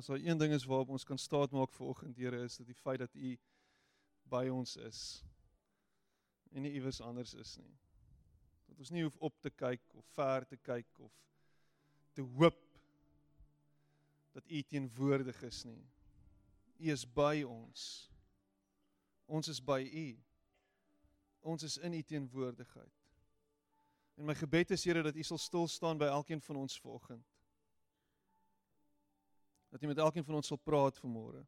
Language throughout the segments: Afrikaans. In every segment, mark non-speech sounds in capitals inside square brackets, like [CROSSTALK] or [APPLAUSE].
As daar een ding is waarop ons kan staat maak vanoggend, Here, is dit die feit dat U by ons is en nie iewers anders is nie. Dat ons nie hoef op te kyk of ver te kyk of te hoop dat U teenwoordig is nie. U is by ons. Ons is by U. Ons is in U teenwoordigheid. En my gebed is Here dat U sal stil staan by elkeen van ons vanoggend. Dat U met elkeen van ons sal praat vanmôre.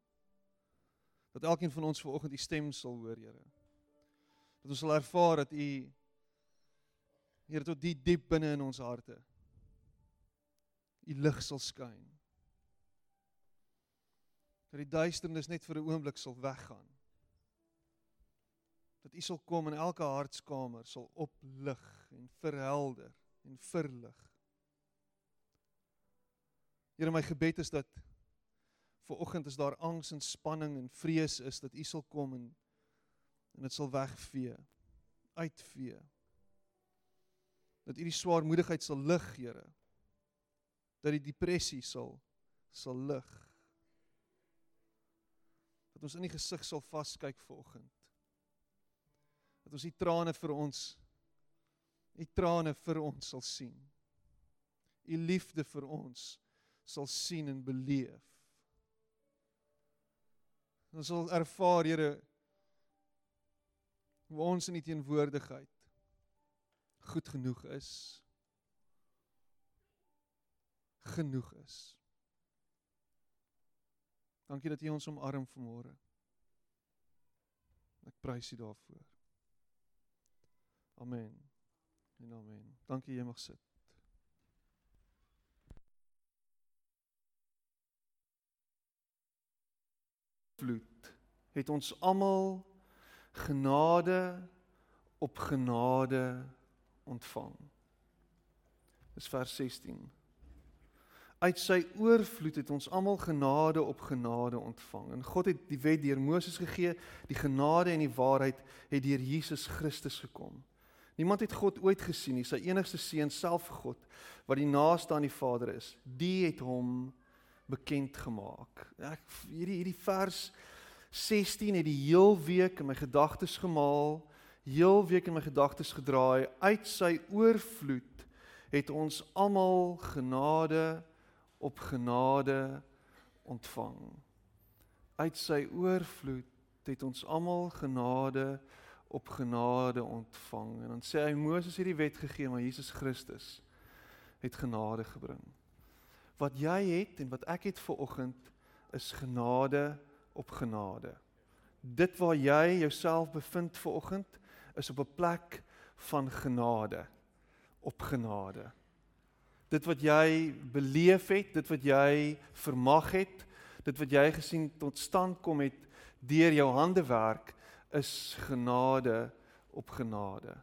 Dat elkeen van ons vanoggend U stem sal hoor, Here. Dat ons sal ervaar dat U Here tot die diep binne in ons harte U lig sal skyn. Dat die duisternis net vir 'n oomblik sal weggaan. Dat U sal kom in elke hartskamer sal oplig en verhelder en verlig. Here my gebed is dat vir oggend as daar angs en spanning en vrees is dat U sal kom en en dit sal wegvee, uitvee. Dat U die swaarmoedigheid sal lig, Here. Dat die depressie sal sal lig. Dat ons in die gesig sal vaskyk vir oggend. Dat ons die trane vir ons U trane vir ons sal sien. U liefde vir ons sal sien en beleef. Ons sal ervaar, Here, hoe ons in U teenwoordigheid goed genoeg is. Genoeg is. Dankie dat U ons omarm vanmôre. Ek prys U daarvoor. Amen. En amen. Dankie jy mag sit. Vloed het ons almal genade op genade ontvang. Dis vers 16. Uit sy oorvloed het ons almal genade op genade ontvang. En God het die wet deur Moses gegee, die genade en die waarheid het deur Jesus Christus gekom. Niemand het God ooit gesien nie, sy enigste seun self God wat die naaste aan die Vader is. Die het hom bekend gemaak. Ek hierdie hierdie vers 16 het die heel week in my gedagtes gemaal, heel week in my gedagtes gedraai. Uit sy oorvloed het ons almal genade op genade ontvang. Uit sy oorvloed het ons almal genade op genade ontvang. En dan sê hy Moses het die wet gegee, maar Jesus Christus het genade gebring. Wat jy het en wat ek het vir oggend is genade op genade. Dit waar jy jouself bevind vir oggend is op 'n plek van genade op genade. Dit wat jy beleef het, dit wat jy vermag het, dit wat jy gesien tot stand kom het deur jou hande werk, is genade op genade.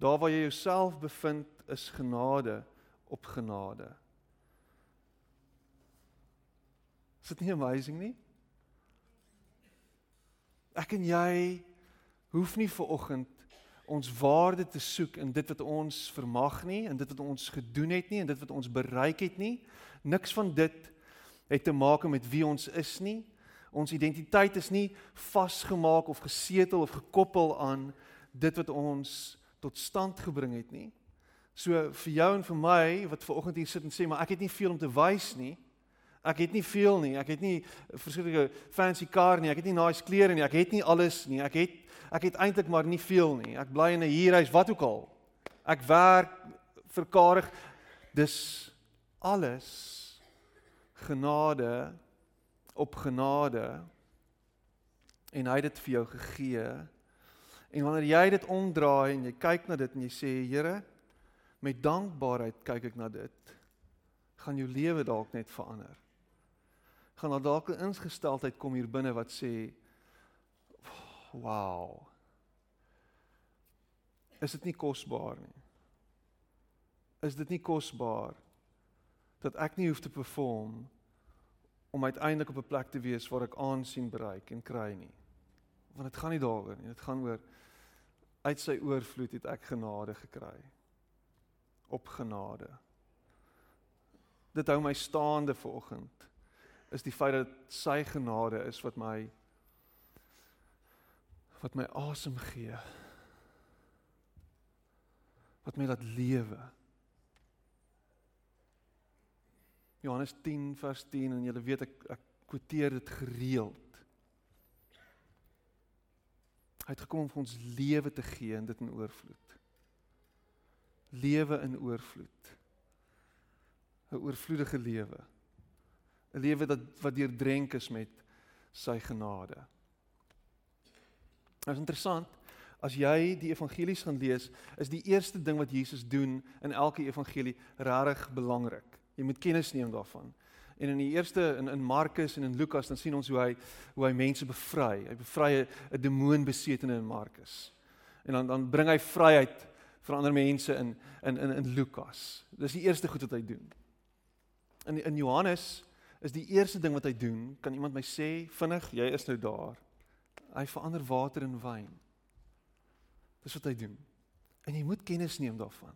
Daar waar jy jouself bevind is genade op genade. Is dit nie amazing nie? Ek en jy hoef nie ver oggend ons waarde te soek in dit wat ons vermag nie en dit wat ons gedoen het nie en dit wat ons bereik het nie. Niks van dit het te maak met wie ons is nie. Ons identiteit is nie vasgemaak of gesetel of gekoppel aan dit wat ons tot stand gebring het nie. So vir jou en vir my wat ver oggend hier sit en sê maar ek het nie veel om te wys nie. Ek het nie veel nie. Ek het nie 'n verskillende fancy kar nie. Ek het nie nice klere nie. Ek het nie alles nie. Ek het ek het eintlik maar nie veel nie. Ek bly in 'n huurhuis, wat ook al. Ek werk verkarig. Dis alles genade op genade en hy het dit vir jou gegee. En wanneer jy dit omdraai en jy kyk na dit en jy sê Here, met dankbaarheid kyk ek na dit, gaan jou lewe dalk net verander. Gaan daar dalk 'n ingesteldheid kom hier binne wat sê wow. Is dit nie kosbaar nie? Is dit nie kosbaar dat ek nie hoef te perform om uiteindelik op 'n plek te wees waar ek aansien bereik en kry nie. Want dit gaan nie daaroor nie. Dit gaan oor uit sy oorvloed het ek genade gekry. Op genade. Dit hou my staande vanoggend is die feit dat sy genade is wat my wat my asem gee. Wat my laat lewe. Johannes 10 vers 10 en julle weet ek ek kwoteer dit gereeld. Hy het gekom om vir ons lewe te gee en dit in oorvloed. Lewe in oorvloed. 'n Oorvloedige lewe. 'n Lewe wat wat deurdrenk is met sy genade. Dit is interessant as jy die evangelies gaan lees, is die eerste ding wat Jesus doen in elke evangelie regtig belangrik. Jy moet kennis neem daarvan. En in die eerste in in Markus en in Lukas dan sien ons hoe hy hoe hy mense bevry. Hy bevry 'n demoonbesetene in Markus. En dan dan bring hy vryheid vir ander mense in in in in Lukas. Dis die eerste goed wat hy doen. In in Johannes is die eerste ding wat hy doen, kan iemand my sê vinnig, jy is nou daar. Hy verander water in wyn. Dis wat hy doen. En jy moet kennis neem daarvan.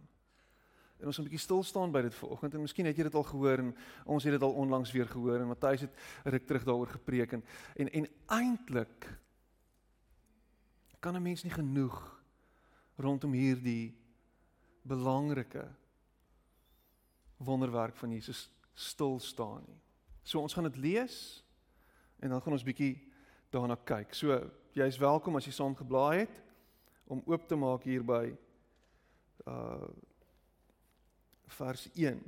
En ons moet 'n bietjie stil staan by dit vanoggend en miskien het jy dit al gehoor en ons het dit al onlangs weer gehoor en Matthys het ruk terug daaroor gepreek en en, en eintlik kan 'n mens nie genoeg rondom hierdie belangrike wonderwerk van Jesus stil staan nie. So ons gaan dit lees en dan gaan ons bietjie daarna kyk. So jy's welkom as jy saam geblaai het om oop te maak hier by uh vers 1.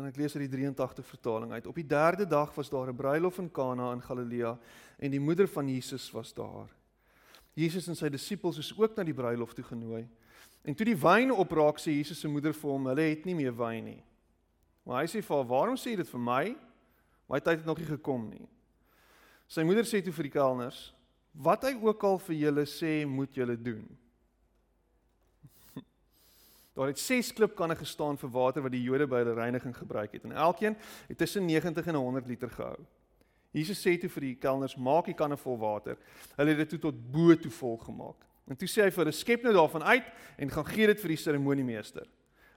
En ek lees uit die 83 vertaling uit. Op die 3de dag was daar 'n bruilof in Kana in Galilea en die moeder van Jesus was daar. Jesus en sy disippels is ook na die bruilof toe genooi. En toe die wyn opraak, sê Jesus se moeder vir hom, hulle het nie meer wyn nie. Maar hy sê vir haar, "Waarom sê jy dit vir my? My tyd het nog nie gekom nie." Sy moeder sê toe vir die kelners, "Wat hy ook al vir julle sê, moet julle doen." [LAUGHS] Daar het 6 klipkanne gestaan vir water wat die Jode by hulle reiniging gebruik het en elkeen het tussen 90 en 100 liter gehou. Jesus sê toe vir die kelners: "Maak die kanne vol water." Hulle het dit toe tot bo toe vol gemaak. En toe sê hy vir hulle: "Skep nou daarvan uit en gaan gee dit vir die seremoniemeester."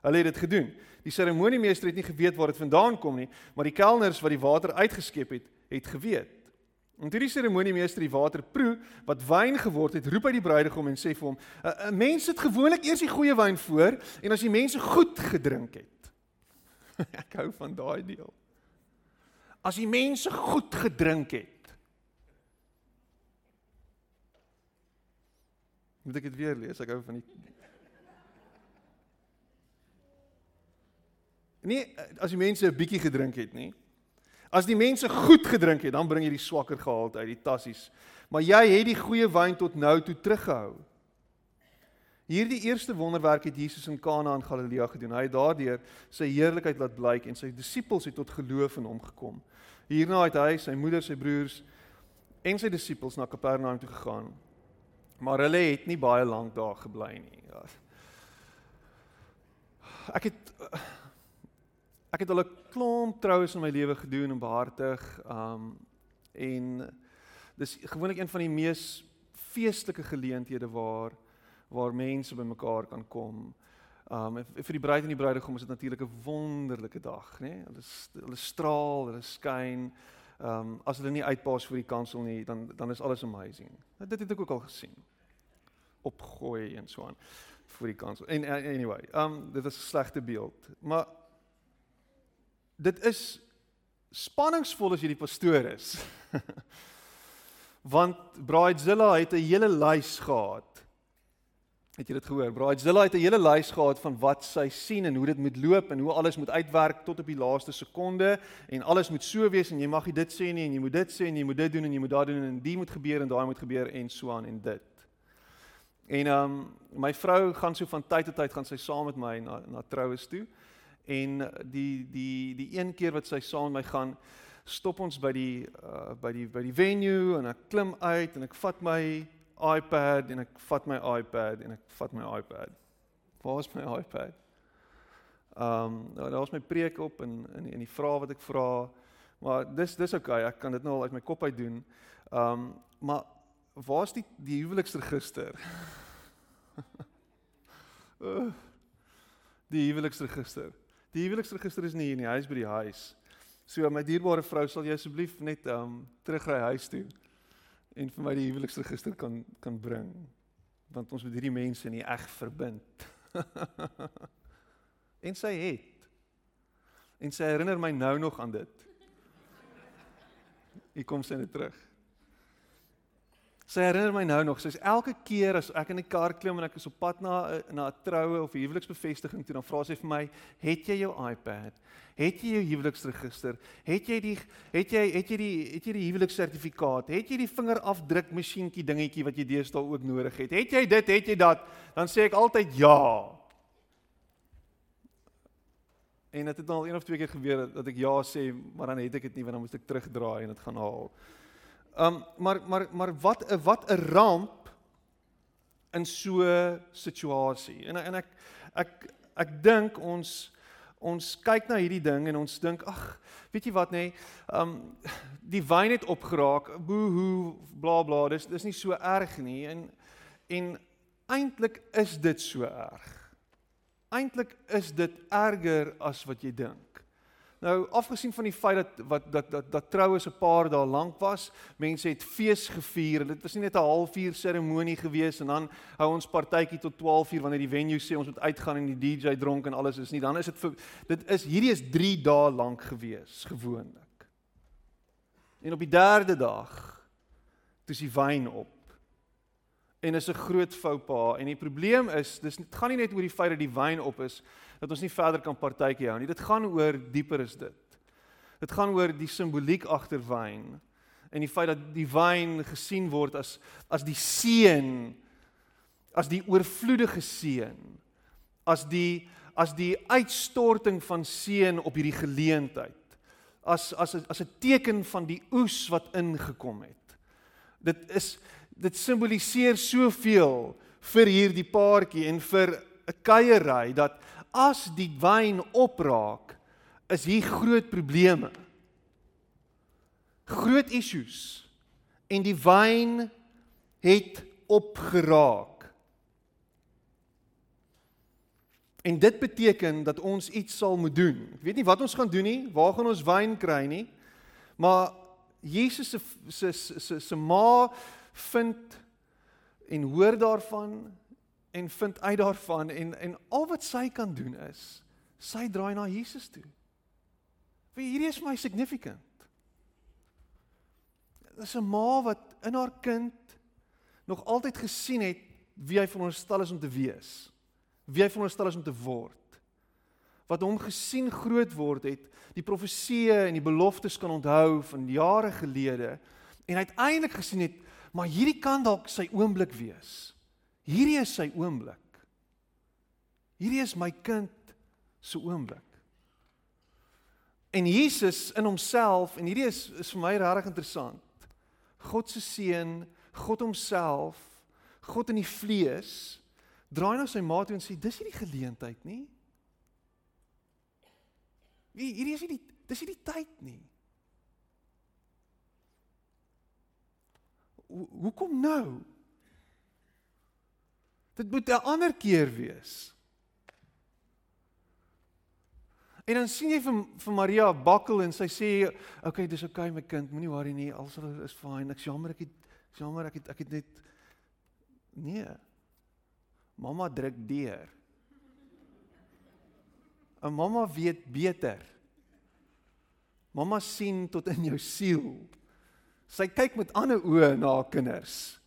Hulle het dit gedoen. Die seremoniemeester het nie geweet waar dit vandaan kom nie, maar die kelners wat die water uitgeskep het, het geweet. En toe die seremoniemeester die water proe wat wyn geword het, roep hy die bruidegom en sê vir hom: "’n Mens sit gewoonlik eers die goeie wyn voor en as die mense goed gedrink het." [LAUGHS] Ek hou van daai deel. As die mense goed gedrink het. Moet ek dit weer lees? Ek hou van die Nee, as die mense 'n bietjie gedrink het, nie. As die mense goed gedrink het, dan bring jy die swakker gehalte uit die tassies. Maar jy het die goeie wyn tot nou toe teruggehou. Hierdie eerste wonderwerk het Jesus in Kana in Galilea gedoen. Hy het daardeur sy heerlikheid laat blyk en sy disippels het tot geloof in hom gekom. Hierna het hy, sy moeder, sy broers en sy disippels na Kapernaum toe gegaan. Maar hulle het nie baie lank daar gebly nie. Ja. Ek het ek het al 'n klomp troues in my lewe gedoen en behartig. Um en dis gewoonlik een van die mees feestelike geleenthede waar waar mense bymekaar kan kom. Um vir die bruid en die bruidegom is dit natuurlik 'n wonderlike dag, nê? Nee? Hulle hulle straal, hulle skyn. Um as hulle nie uitpaas vir die kansel nie, dan dan is alles amazing. Dit het ek ook al gesien. Opgooi en so aan vir die kansel. En anyway, um dit is 'n slegte beeld. Maar dit is spanningsvol as jy die pastoor is. [LAUGHS] Want Bridezilla het 'n hele lys gehad. Het jy dit gehoor? Bridezilla het 'n hele lys gehad van wat sy sien en hoe dit moet loop en hoe alles moet uitwerk tot op die laaste sekonde en alles moet so wees en jy mag nie dit sê nie en jy moet dit sê en jy moet dit doen en jy moet daai doen en die moet gebeur en daai moet gebeur en so aan en dit. En ehm um, my vrou gaan so van tyd tot tyd gaan sy saam met my na na troues toe en die die die een keer wat sy saam my gaan stop ons by die uh, by die by die venue en ek klim uit en ek vat my iPad en ek vat my iPad en ek vat my iPad. Waar is my iPad? Ehm um, nou daar was my preek op en in in die vrae wat ek vra. Maar dis dis oukei, okay, ek kan dit nou al uit my kop uit doen. Ehm um, maar waar's die die huweliksregister? [LAUGHS] die huweliksregister. Die huweliksregister is nie hier nie, hy is by die huis. So my dierbare vrou, sal jy asseblief net ehm um, terugry huis toe en vir my die huweliksregister kan kan bring want ons moet hierdie mense nie eg verbind. [LAUGHS] en sy het. En sy herinner my nou nog aan dit. Hier kom sy net terug. Sy herinner my nou nog, sy's elke keer as ek in die kar klim en ek is op pad na na 'n troue of 'n huweliksbevestiging toe, dan vra sy vir my, "Het jy jou iPad? Het jy jou huweliksregister? Het jy die het jy het jy die het jy die huweliksertifikaat? Het jy die vingerafdrukmasjienkie dingetjie wat jy deesdae ook nodig het? Het jy dit? Het jy dat?" Dan sê ek altyd ja. En dit het al een of twee keer gebeur dat ek ja sê, maar dan het ek dit nie want dan moet ek terugdraai en dit gaan haal. Um maar maar maar wat 'n wat 'n ramp in so 'n situasie. En en ek ek ek dink ons ons kyk na hierdie ding en ons dink ag, weet jy wat nê? Nee, um die wyn het opgeraak. Boohoo, bla bla. Dis dis nie so erg nie en en eintlik is dit so erg. Eintlik is dit erger as wat jy dink. Nou afgesien van die feit dat wat dat dat dat troue se paar dae lank was, mense het fees gevier. Dit was nie net 'n halfuur seremonie gewees en dan hou ons partytjie tot 12uur wanneer die venue sê ons moet uitgaan en die DJ dronk en alles is nie. Dan is dit vir dit is hierdie is 3 dae lank gewees gewoonlik. En op die derde dag toe is die wyn op. En is 'n groot foupa en die probleem is dis dit gaan nie net oor die feit dat die wyn op is dat ons nie verder kan partytjie hou nie. Dit gaan oor dieper is dit. Dit gaan oor die simboliek agter wyn en die feit dat die wyn gesien word as as die seën as die oorvloedige seën as die as die uitstorting van seën op hierdie geleentheid as as as 'n teken van die oes wat ingekom het dit is dit simboliseer soveel vir hierdie paartjie en vir 'n kuierery dat as die wyn opraak, is hier groot probleme. Groot issues. En die wyn het opgeraak. En dit beteken dat ons iets sal moet doen. Ek weet nie wat ons gaan doen nie, waar gaan ons wyn kry nie. Maar Jesus se se se se ma vind en hoor daarvan en vind uit daarvan en en al wat sy kan doen is sy draai na Jesus toe. Vir hierdie is my significant. Dis 'n ma wat in haar kind nog altyd gesien het wie hy veronderstel is om te wees. Wie hy veronderstel is om te word. Wat hom gesien groot word het, die profeseë en die beloftes kan onthou van jare gelede en uiteindelik gesien het maar hierdie kan dalk sy oomblik wees. Hierdie is sy oomblik. Hierdie is my kind se oomblik. En Jesus in homself en hierdie is is vir my regtig interessant. God se seun, God homself, God in die vlees draai na sy ma toe en sê dis nie die geleentheid nie. Hierdie is nie die dis nie die tyd nie. Hoekom nou? Dit moet 'n ander keer wees. En dan sien jy vir vir Maria bakkel en sy sê, "Oké, okay, dis oké okay, my kind, moenie worry nie, alles is fyn. Ek jammer ek het jammer ek het ek het net nee. Mamma druk deur. 'n Mamma weet beter. Mamma sien tot in jou siel. Sy kyk met ander oë na haar kinders.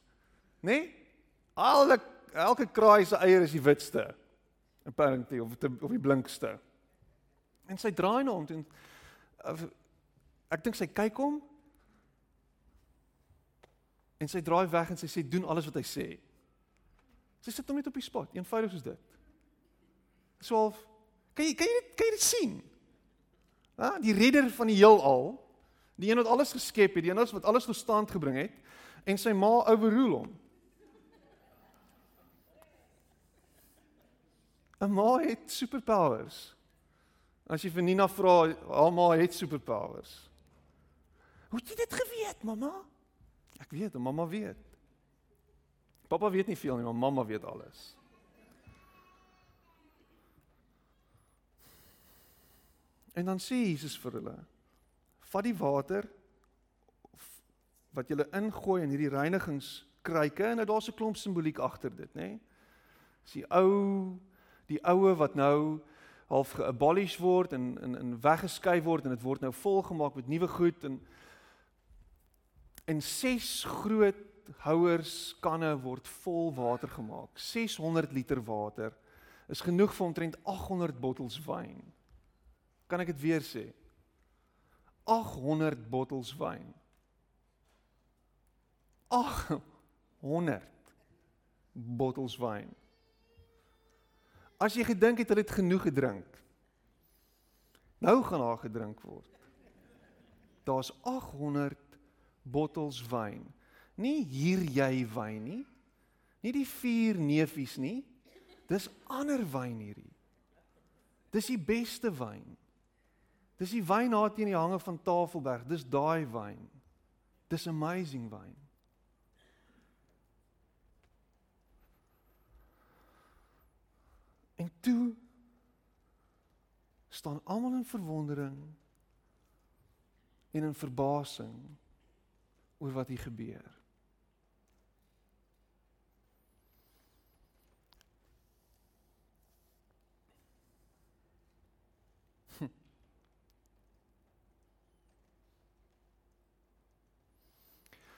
Né? Nee? Al elke kraai se eier is die witste. Apparently of die, of die blinkste. En sy draai na hom toe. Ek dink sy kyk hom. En sy draai weg en sy sê doen alles wat hy sê. Sy sit hom net op die spot, eenvoudig soos dit. So kan jy kan jy kan jy dit sien? Ja, die redder van die heelal, die een wat alles geskep het, die een wat alles tot stand gebring het en sy ma overrule hom. 'n Ma het superpowers. As jy vir Nina vra, haar ma het superpowers. Hoe het jy dit geweet, mamma? Ek weet, mamma weet. Pappa weet nie veel nie, maar mamma weet alles. En dan sê Jesus vir hulle: vat die water wat jy ingooi in hierdie reinigingskruike en nou daar's 'n klomp simboliek agter dit, nê? Nee? Dis die ou die oue wat nou half geabolish word en in in weggeskei word en dit word nou volgemaak met nuwe goed en en ses groot houers kanne word vol water gemaak. 600 liter water is genoeg vir omtrent 800 bottels wyn. Kan ek dit weer sê? 800 bottels wyn. 800 bottels wyn. As jy gedink het hulle het genoeg gedrink. Nou gaan daar gedrink word. Daar's 800 bottels wyn. Nie hier jy wyn nie. Nie die vier neefies nie. Dis ander wyn hierdie. Dis die beste wyn. Dis die wyn daar teen die hange van Tafelberg. Dis daai wyn. Dis amazing wyn. En toe staan almal in verwondering en in verbasing oor wat hier gebeur. Hm.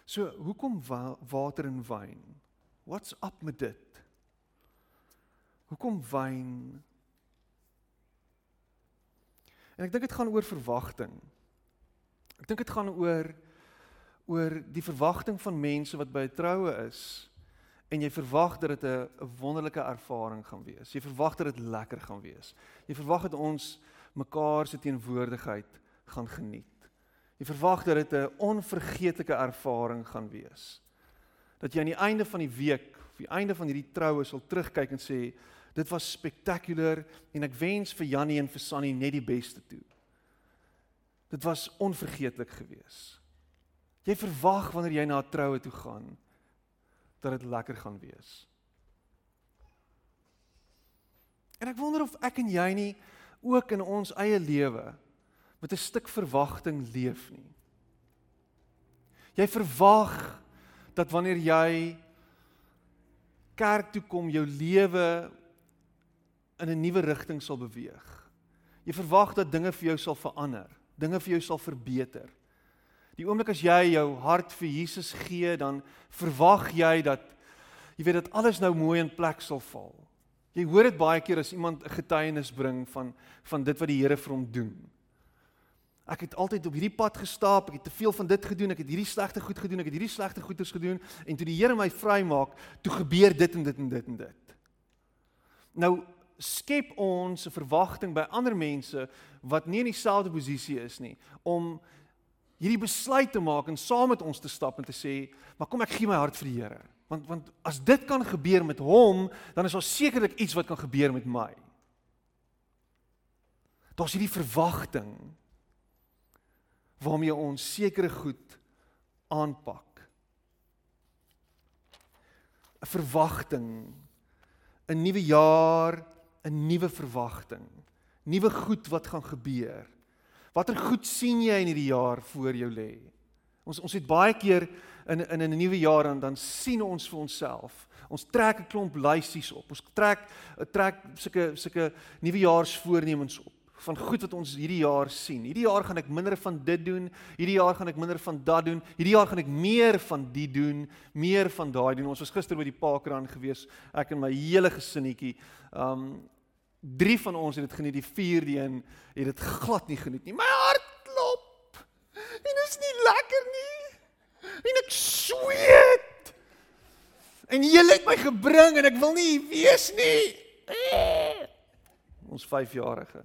So, hoekom wa water en wyn? What's up met dit? Hoekom wyn? En ek dink dit gaan oor verwagting. Ek dink dit gaan oor oor die verwagting van mense wat by 'n troue is en jy verwag dat dit 'n wonderlike ervaring gaan wees. Jy verwag dat dit lekker gaan wees. Jy verwag dat ons mekaar se teenwoordigheid gaan geniet. Jy verwag dat dit 'n onvergeetlike ervaring gaan wees. Dat jy aan die einde van die week, of die einde van hierdie troue sal terugkyk en sê dit was spektakulêr en ek wens vir Jannie en vir Sunny net die beste toe. Dit was onvergeetlik geweest. Jy verwag wanneer jy na 'n troue toe gaan dat dit lekker gaan wees. En ek wonder of ek en jy nie ook in ons eie lewe met 'n stuk verwagting leef nie. Jy verwag dat wanneer jy kerk toe kom, jou lewe in 'n nuwe rigting sal beweeg. Jy verwag dat dinge vir jou sal verander, dinge vir jou sal verbeter. Die oomblik as jy jou hart vir Jesus gee, dan verwag jy dat jy weet dat alles nou mooi in plek sal val. Jy hoor dit baie keer as iemand 'n getuienis bring van van dit wat die Here vir hom doen. Ek het altyd op hierdie pad gestap, ek het te veel van dit gedoen, ek het hierdie slegte goed gedoen, ek het hierdie slegte goeders gedoen en toe die Here my vrymaak, toe gebeur dit en dit en dit en dit. Nou skep ons 'n verwagting by ander mense wat nie in dieselfde posisie is nie om hierdie besluit te maak en saam met ons te stap en te sê, maar kom ek gee my hart vir die Here. Want want as dit kan gebeur met hom, dan is daar sekerlik iets wat kan gebeur met my. Daar's hierdie verwagting waarmee ons sekere goed aanpak. 'n Verwagting, 'n nuwe jaar, 'n nuwe verwagting, nuwe goed wat gaan gebeur. Watter goed sien jy in hierdie jaar voor jou lê? Ons ons het baie keer in in 'n nuwe jaar dan dan sien ons vir onsself. Ons trek 'n klomp lysies op. Ons trek trek sulke sulke nuwejaarsvoornemens op van goed wat ons hierdie jaar sien. Hierdie jaar gaan ek minder van dit doen. Hierdie jaar gaan ek minder van dat doen. Hierdie jaar gaan ek meer van die doen, meer van daai doen. Ons was gister by die Parkrun gewees, ek en my hele gesinnetjie. Um Drie van ons het dit geniet, die vierde een het dit glad nie geniet nie. My hart klop. En is nie lekker nie. En ek sweet. En jy het my gebring en ek wil nie wees nie. Ons 5-jarige.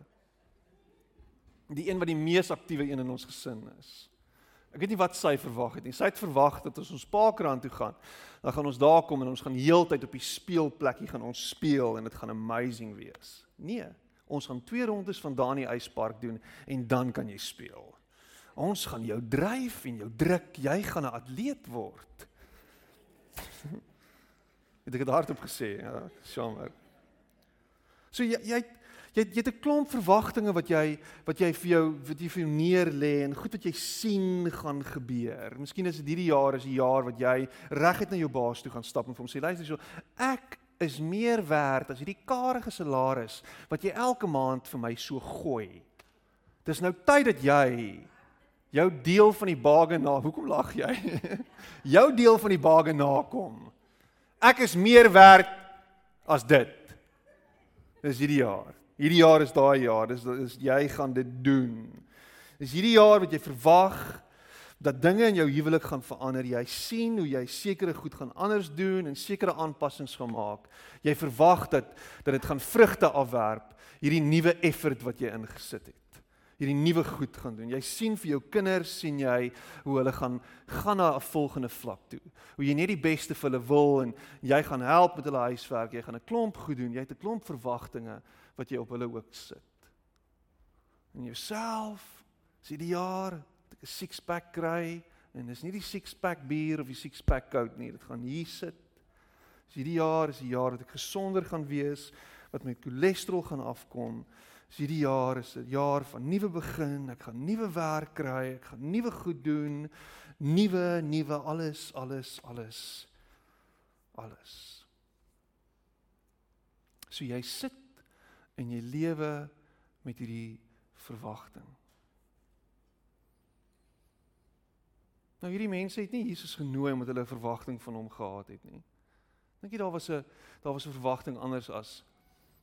Die een wat die mees aktiewe een in ons gesin is. Ek weet nie wat sy verwag het nie. Sy het verwag dat as ons Parkrand toe gaan, dan gaan ons daar kom en ons gaan heeltyd op die speelplekkie gaan ons speel en dit gaan amazing wees. Nee, ons gaan twee rondes van Dani yspark doen en dan kan jy speel. Ons gaan jou dryf en jou druk, jy gaan 'n atleet word. [LAUGHS] het ek dit hardop gesê? Ja, jammer. So jy jy jy jy het 'n klomp verwagtinge wat jy wat jy vir jou wat jy vir jou neer lê en goed wat jy sien gaan gebeur. Miskien is dit hierdie jaar is die jaar wat jy reguit na jou baas toe gaan stap en vir hom sê luister so ek is meer werd as hierdie karige salaris wat jy elke maand vir my so gooi. Dis nou tyd dat jy jou deel van die bargain na. Hoekom lag jy? [LAUGHS] jou deel van die bargain nakom. Ek is meer werd as dit. Dis hierdie jaar. Hierdie jaar is daai jaar. Dis is jy gaan dit doen. Dis hierdie jaar wat jy verwag dat dinge in jou huwelik gaan verander. Jy sien hoe jy sekere goed gaan anders doen en sekere aanpassings gaan maak. Jy verwag dat dat dit gaan vrugte afwerp hierdie nuwe effort wat jy ingesit het hierdie nuwe goed gaan doen. Jy sien vir jou kinders sien jy hoe hulle gaan gaan na 'n volgende vlak toe. Hoe jy net die beste vir hulle wil en jy gaan help met hulle huiswerk. Jy gaan 'n klomp goed doen. Jy het 'n klomp verwagtinge wat jy op hulle ook sit. En jouself, sien die jaar, ek 'n six pack kry en dis nie die six pack bier of die six pack coke nie. Dit gaan hier sit. Dis hierdie jaar is die jaar dat ek gesonder gaan wees, wat my cholesterol gaan afkom Dis hierdie jaar is 'n jaar van nuwe begin. Ek gaan nuwe werk kry, ek gaan nuwe goed doen. Nuwe, nuwe alles, alles, alles. Alles. So jy sit en jy lewe met hierdie verwagting. Nou hierdie mense het nie Jesus genooi omdat hulle 'n verwagting van hom gehad het nie. Dink jy daar was 'n daar was 'n verwagting anders as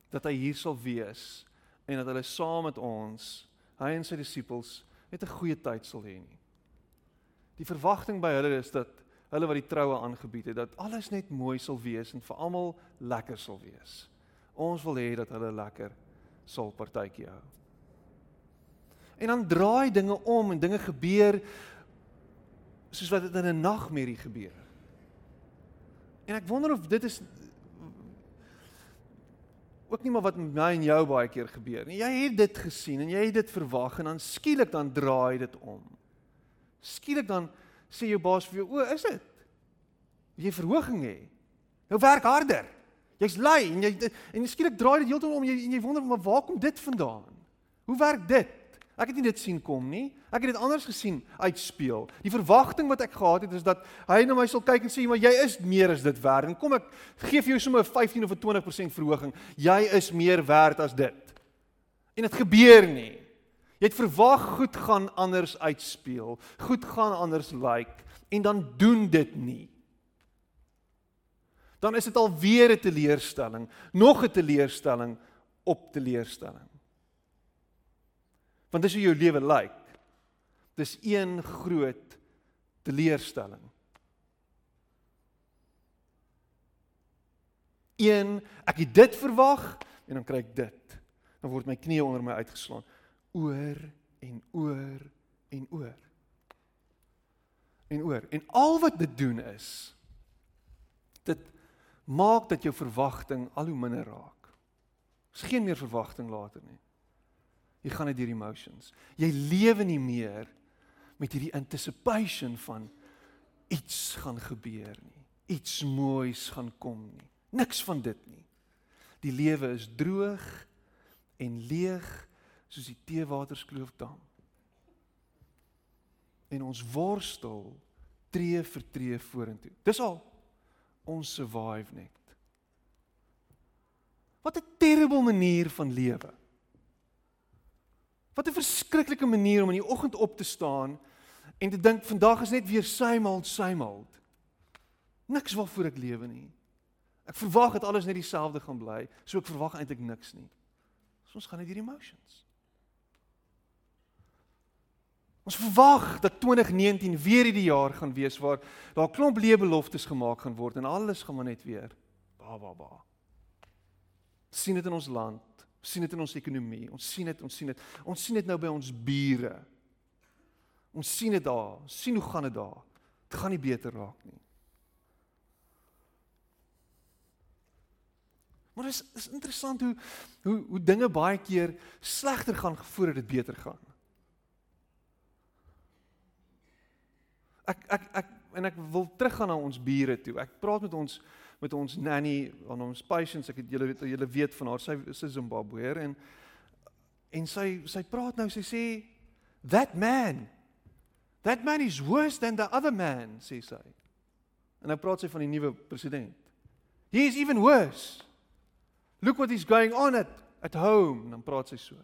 dat hy hier sal wees en dat hulle saam met ons, hy en sy disippels, net 'n goeie tyd sal hê nie. Die verwagting by hulle is dat hulle wat die troue aangebied het, dat alles net mooi sal wees en vir almal lekker sal wees. Ons wil hê dat hulle lekker sal partytjie hou. En dan draai dinge om en dinge gebeur soos wat dit in 'n nagmerrie gebeur. En ek wonder of dit is ook nie maar wat met my en jou baie keer gebeur nie. Jy het dit gesien en jy het dit verwag en dan skielik dan draai dit om. Skielik dan sê jou baas vir jou, "O, is dit? Jy verhoging hê. Nou werk harder. Jy's lui en jy en skielik draai dit heeltemal om jy en jy wonder maar waar kom dit vandaan? Hoe werk dit? Ek het nie dit sien kom nie. Ek het dit anders gesien uitspeel. Die verwagting wat ek gehad het is dat hy na my sal kyk en sê, "Maar jy is meer as dit werd." En kom ek gee vir jou sommer 'n 15 of 'n 20% verhoging. Jy is meer werd as dit. En dit gebeur nie. Jy het verwag goed gaan anders uitspeel. Goed gaan anders lyk like, en dan doen dit nie. Dan is dit alweer 'n teleurstelling, nog 'n teleurstelling op teleurstelling. Want dis hoe jou lewe lyk. Dis een groot teleurstelling. Een, ek het dit verwag en dan kry ek dit. Dan word my knie onder my uitgeslaan. Oor en oor en oor. En oor. En al wat dit doen is dit maak dat jou verwagting al hoe minder raak. Is geen meer verwagting later nie. Jy gaan net deur emotions. Jy lewe nie meer met hierdie anticipation van iets gaan gebeur nie. Iets moois gaan kom nie. Niks van dit nie. Die lewe is droog en leeg soos die teewaterskloofdam. En ons worstel tree vir tree vorentoe. Dis al ons survive net. Wat 'n terrible manier van lewe. Wat 'n verskriklike manier om in die oggend op te staan en te dink vandag is net weer same old. Niks waarvoor ek lewe nie. Ek verwag dat alles net dieselfde gaan bly, so ek verwag eintlik niks nie. So ons gaan net hierdie emotions. Ons verwag dat 2019 weer hierdie jaar gaan wees waar daar 'n klomp leebeloftes gemaak gaan word en alles gaan maar net weer ba ba ba. sien dit in ons land sien dit in ons ekonomie. Ons sien dit, ons sien dit. Ons sien dit nou by ons bure. Ons sien dit daar. Ons sien hoe gaan dit daar. Dit gaan nie beter raak nie. Maar dit is, is interessant hoe hoe hoe dinge baie keer slegter gaan voordat dit beter gaan. Ek ek ek en ek wil teruggaan na ons bure toe. Ek praat met ons met ons nanny, aan ons patients, ek het julle julle weet van haar, sy is 'n Zimbabweër en en sy sy praat nou, sy sê that man that man is worse than the other man, sê sy. En nou praat sy van die nuwe president. He is even worse. Look what is going on at at home, en dan praat sy so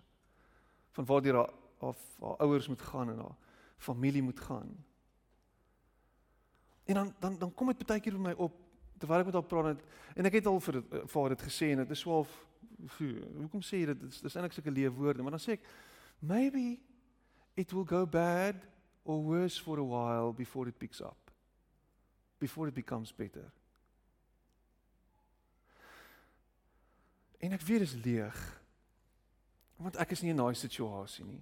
van waar die haar haar ouers moet gaan en haar familie moet gaan. En dan dan dan kom dit baie keer by my op terwyl ek met haar praat en ek het al vir vir haar dit gesê en dit is swaalf hoekom sê jy dit? Dis, dis eintlik sulke lewe woorde maar dan sê ek maybe it will go bad or worse for a while before it picks up. Before it becomes better. En ek weet dis leeg want ek is nie in daai situasie nie.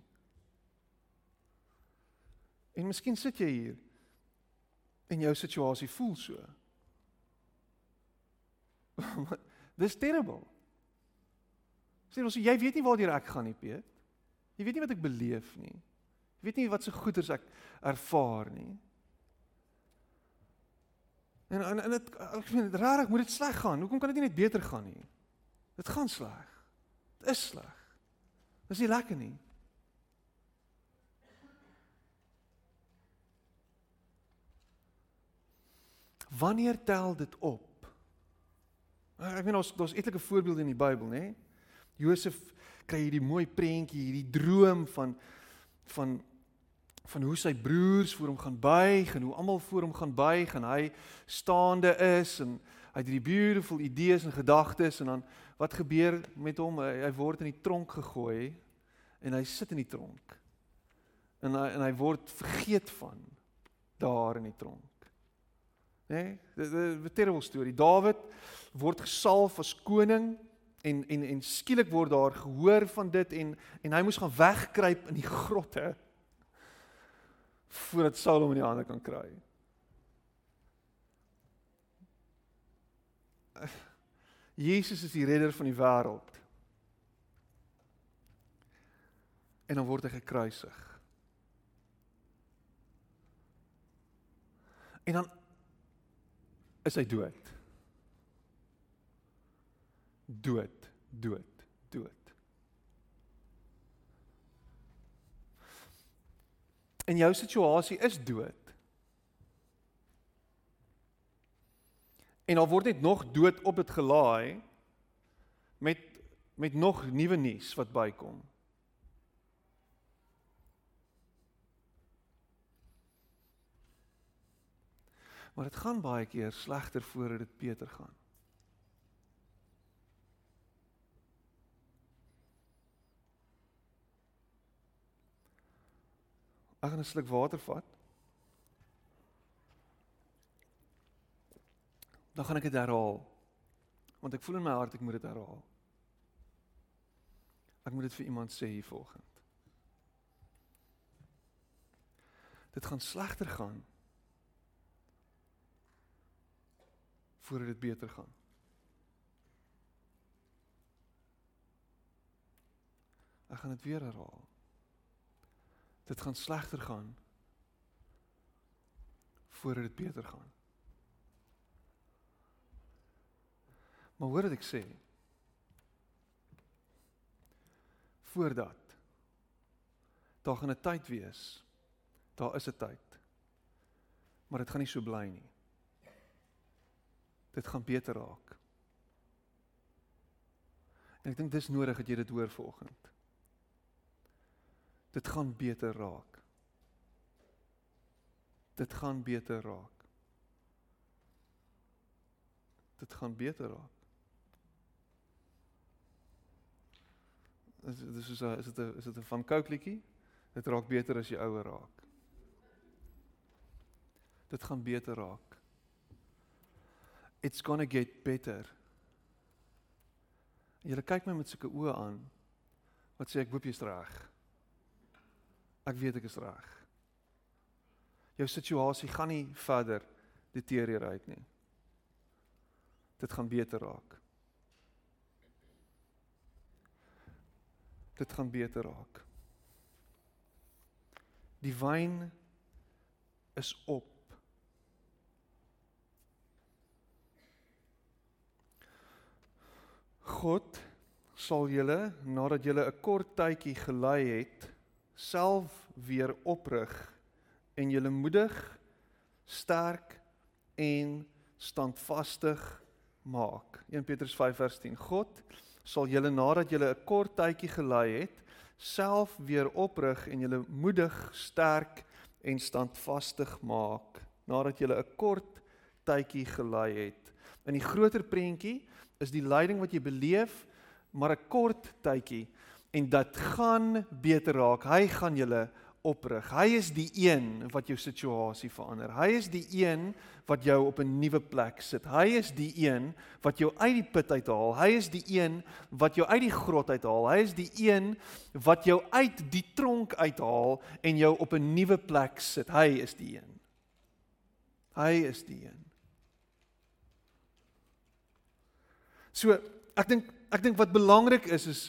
En miskien sit jy hier en jou situasie voel so [LAUGHS] Dis terrible. Sê ons jy weet nie waar ek gaan nie, Piet. Jy weet nie wat ek beleef nie. Jy weet nie wat se so goeders ek ervaar nie. En en en dit ek vind dit rarig, moet dit sleg gaan. Hoekom kan dit nie net beter gaan nie? Dit gaan sleg. Dit is sleg. Dit is nie lekker nie. Wanneer tel dit op? Ek weet ons daar's etlike voorbeelde in die Bybel, nê? Josef kry hierdie mooi prentjie, hierdie droom van van van hoe sy broers voor hom gaan buig en hoe almal voor hom gaan buig en hy staande is en hy het hierdie beautiful idees en gedagtes en dan wat gebeur met hom? Hy, hy word in die tronk gegooi en hy sit in die tronk. En hy en hy word vergeet van daar in die tronk. Nê? Nee, 'n terrible storie. Dawid word gesalf as koning en en en skielik word daar gehoor van dit en en hy moes gaan wegkruip in die grotte voordat Saul hom in die hande kan kry. Jesus is die redder van die wêreld. En dan word hy gekruisig. En dan is hy dood. Dood, dood, dood. En jou situasie is dood. En al word net nog dood op dit gelaai met met nog nuwe nuus wat bykom. Maar dit gaan baie keer slegter voordat dit beter gaan. Ek gaan 'n sluk water vat. Dan gaan ek dit herhaal. Want ek voel in my hart ek moet dit herhaal. Ek moet dit vir iemand sê hier volgende. Dit gaan slegter gaan voordat dit beter gaan. Ek gaan dit weer herhaal. Dit gaan slegter gaan voordat dit beter gaan. Maar hoor wat ek sê. Voordat daar gaan 'n tyd wees. Daar is 'n tyd. Maar dit gaan nie so bly nie dit gaan beter raak. En ek dink dis nodig dat jy dit hoor vanoggend. Dit gaan beter raak. Dit gaan beter raak. Dit gaan beter raak. Is is dit 'n is dit 'n van Coke liedjie? Dit raak beter as jy ouer raak. Dit gaan beter raak it's going to get better. Jy kyk my met sulke oë aan. Wat sê ek hoop jy's reg. Ek weet ek is reg. Jou situasie gaan nie verder deterioreer nie. Dit gaan beter raak. Dit gaan beter raak. Die wyn is op God sal julle nadat julle 'n kort tydjie gelei het, self weer oprig en julle moedig, sterk en standvastig maak. 1 Petrus 5 vers 10. God sal julle nadat julle 'n kort tydjie gelei het, self weer oprig en julle moedig, sterk en standvastig maak nadat julle 'n kort tydjie gelei het. In die groter prentjie is die lyding wat jy beleef maar 'n kort tydjie en dit gaan beter raak. Hy gaan julle oprig. Hy is die een wat jou situasie verander. Hy is die een wat jou op 'n nuwe plek sit. Hy is die een wat jou uit die put uithaal. Hy is die een wat jou uit die grot uithaal. Hy is die een wat jou uit die tronk uithaal en jou op 'n nuwe plek sit. Hy is die een. Hy is die een. So, ek dink ek dink wat belangrik is is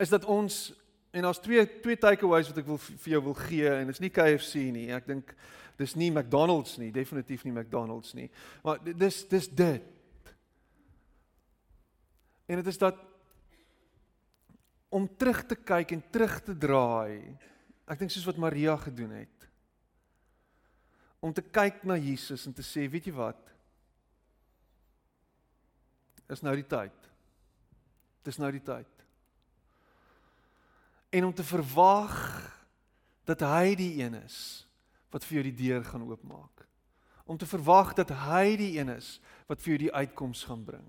is dat ons en daar's twee twee takeaways wat ek wil vir jou wil gee en dit is nie KFC nie. Ek dink dis nie McDonald's nie, definitief nie McDonald's nie. Maar dis dis dit. En dit is dat om terug te kyk en terug te draai. Ek dink soos wat Maria gedoen het. Om te kyk na Jesus en te sê, weet jy wat? Is nou die tyd. Dis nou die tyd. En om te verwag dat hy die een is wat vir jou die deur gaan oopmaak. Om te verwag dat hy die een is wat vir jou die uitkoms gaan bring.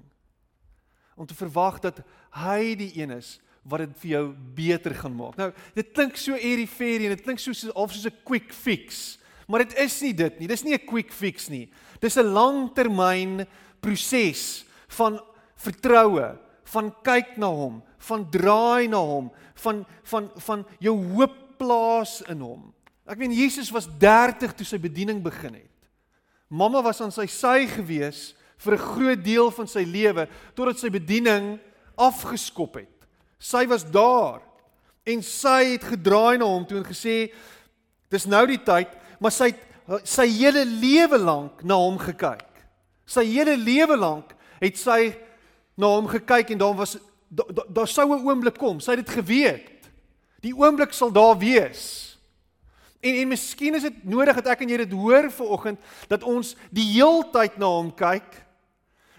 Om te verwag dat hy die een is wat dit vir jou beter gaan maak. Nou, dit klink so airy-fairy en dit klink so of soos 'n quick fix, maar dit is nie dit nie. Dis nie 'n quick fix nie. Dis 'n langtermyn proses van vertroue, van kyk na hom, van draai na hom, van van van jou hoop plaas in hom. Ek meen Jesus was 30 toe sy bediening begin het. Mamma was aan sy sy gewees vir 'n groot deel van sy lewe totdat sy bediening afgeskop het. Sy was daar en sy het gedraai na hom toe en gesê dis nou die tyd, maar sy het sy hele lewe lank na hom gekyk. Sy hele lewe lank het sy na hom gekyk en daar was daar da, da sou 'n oomblik kom. Sy het dit geweet. Die oomblik sal daar wees. En en miskien is dit nodig dat ek en jy dit hoor vanoggend dat ons die heeltyd na hom kyk.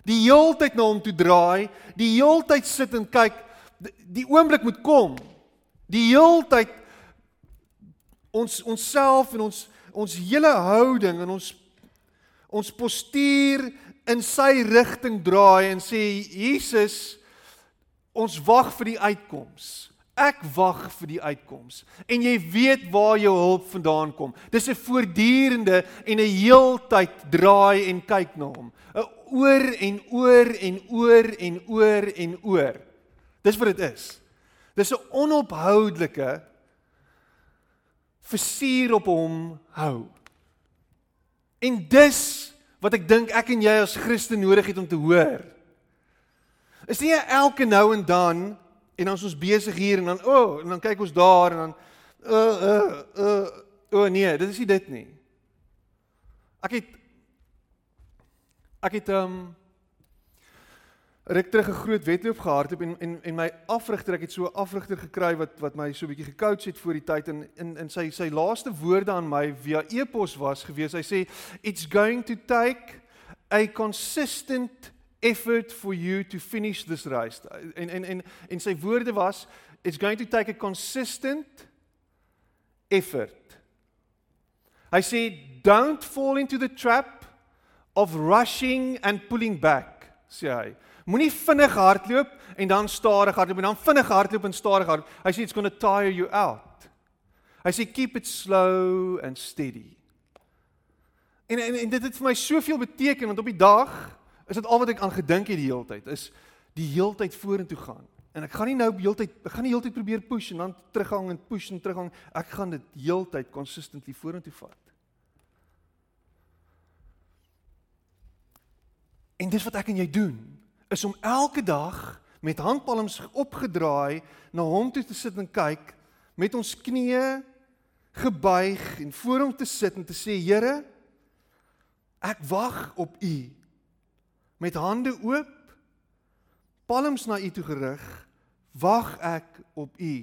Die heeltyd na hom toe draai, die heeltyd sit en kyk. Die, die oomblik moet kom. Die heeltyd ons onsself en ons ons hele houding en ons ons postuur in sy rigting draai en sê Jesus ons wag vir die uitkoms. Ek wag vir die uitkoms. En jy weet waar jou hulp vandaan kom. Dis 'n voortdurende en 'n heeltyd draai en kyk na hom. 'n Oor en oor en oor en oor en oor. Dis wat dit is. Dis 'n onophoudelike versuur op hom hou. En dis wat ek dink ek en jy as Christen nodig het om te hoor. Is nie elke nou en dan en dan is ons besig hier en dan o, oh, en dan kyk ons daar en dan uh uh uh o oh, nee, dit is nie dit nie. Ek het ek het um ruk terug 'n groot wedloop gehardloop en en en my afrigter, ek het so 'n afrigter gekry wat wat my so 'n bietjie gecoach het voor die tyd en in in sy sy laaste woorde aan my via e-pos was gewees. Hy sê it's going to take a consistent effort for you to finish this race. En en en en sy woorde was it's going to take a consistent effort. Hy sê don't fall into the trap of rushing and pulling back, sê hy. Moenie vinnig hardloop en dan stadig hardloop en dan vinnig hardloop en stadig hardloop. Hy sê it's going to tire you out. Hy sê keep it slow and steady. En, en en dit het vir my soveel beteken want op die dag is dit al wat ek aan gedink het die hele tyd is die heeltyd vorentoe gaan. En ek gaan nie nou heeltyd ek gaan nie heeltyd probeer push en dan teruggang en push en teruggang. Ek gaan dit heeltyd consistently vorentoe vat. En dis wat ek en jy doen is om elke dag met handpalms opgedraai na hom toe te sit en kyk met ons knieë gebuig en voor hom te sit en te sê Here ek wag op u met hande oop palms na U toe gerig, wag ek op U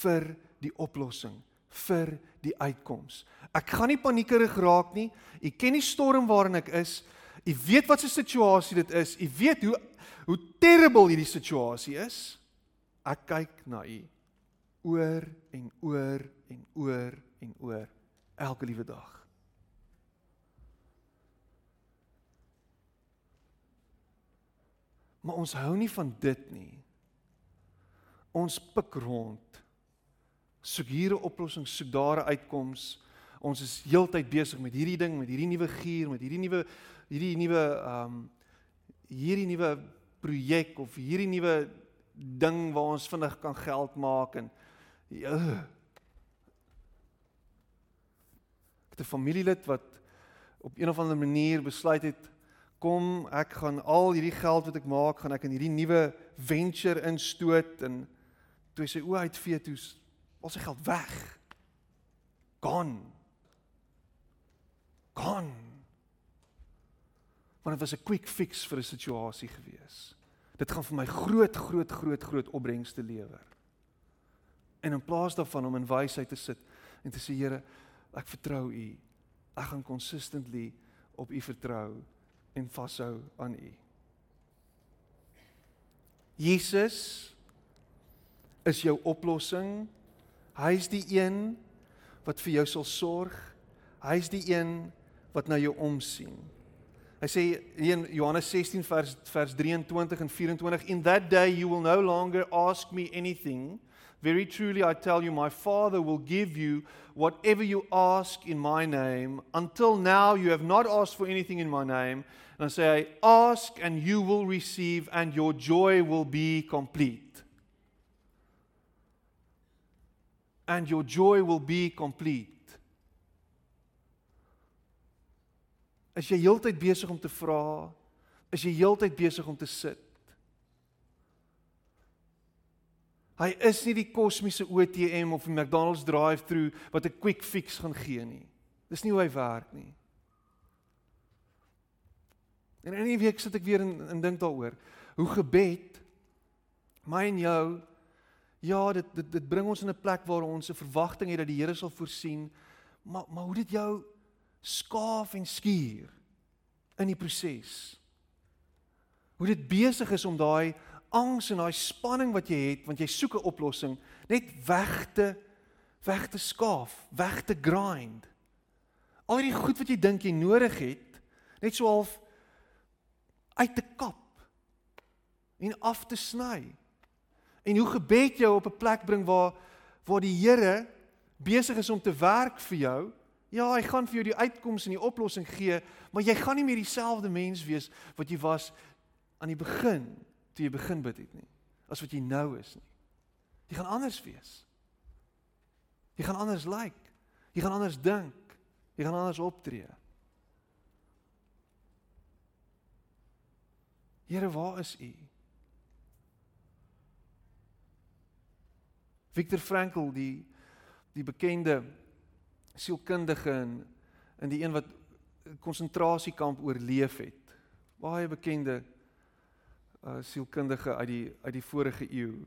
vir die oplossing, vir die uitkoms. Ek gaan nie paniekerig raak nie. U ken die storm waarin ek is. U weet wat se situasie dit is. U weet hoe hoe terrible hierdie situasie is. Ek kyk na U oor en oor en oor en oor elke liewe dag. Maar ons hou nie van dit nie. Ons pik rond. Soek hier 'n oplossing, soek daar 'n uitkoms. Ons is heeltyd besig met hierdie ding, met hierdie nuwe gier, met hierdie nuwe hierdie nuwe ehm um, hierdie nuwe projek of hierdie nuwe ding waar ons vinnig kan geld maak en ja. Ek het 'n familielid wat op een of ander manier besluit het kom ek gaan al hierdie geld wat ek maak gaan ek in hierdie nuwe venture instoot en toe hy sy oë uitvee toe al sy geld weg. Gone. Gone. Want dit was 'n quick fix vir 'n situasie gewees. Dit gaan vir my groot groot groot groot opbrengste lewer. En in plaas daarvan om in wysheid te sit en te sê Here, ek vertrou U. Ek gaan consistently op U vertrou en vashou aan U. Jesus is jou oplossing. Hy's die een wat vir jou sal sorg. Hy's die een wat na jou omsien. Hy sê in Johannes 16 vers vers 23 en 24 in that day you will no longer ask me anything. Very truly I tell you my father will give you whatever you ask in my name. Until now you have not asked for anything in my name. And I say ask and you will receive and your joy will be complete. And your joy will be complete Is jy heeltyd besig om te vra? Is jy heeltyd besig om te sit? Hy is nie die kosmiese ATM of die McDonald's drive-through wat 'n quick fix gaan gee nie. Dis nie hoe hy werk nie. En in 'n week sit ek weer en, en dink daaroor hoe gebed my en jou ja, dit dit dit bring ons in 'n plek waar ons 'n verwagting het dat die Here sal voorsien, maar maar hoe dit jou skaaf en skuur in die proses. Hoe dit besig is om daai angs en daai spanning wat jy het, want jy soek 'n oplossing, net weg te weg te skaaf, weg te grind. Al die goed wat jy dink jy nodig het, net so half uit te kap en af te sny. En hoe gebed jou op 'n plek bring waar waar die Here besig is om te werk vir jou Ja, hy gaan vir jou die uitkoms en die oplossing gee, maar jy gaan nie meer dieselfde mens wees wat jy was aan die begin toe jy begin bid het nie, as wat jy nou is nie. Jy gaan anders wees. Jy gaan anders lyk. Like. Jy gaan anders dink. Jy gaan anders optree. Here, waar is U? Viktor Frankl, die die bekende sielkundige en in die een wat konsentrasiekamp oorleef het. Baie bekende uh sielkundige uit die uit die vorige eeu.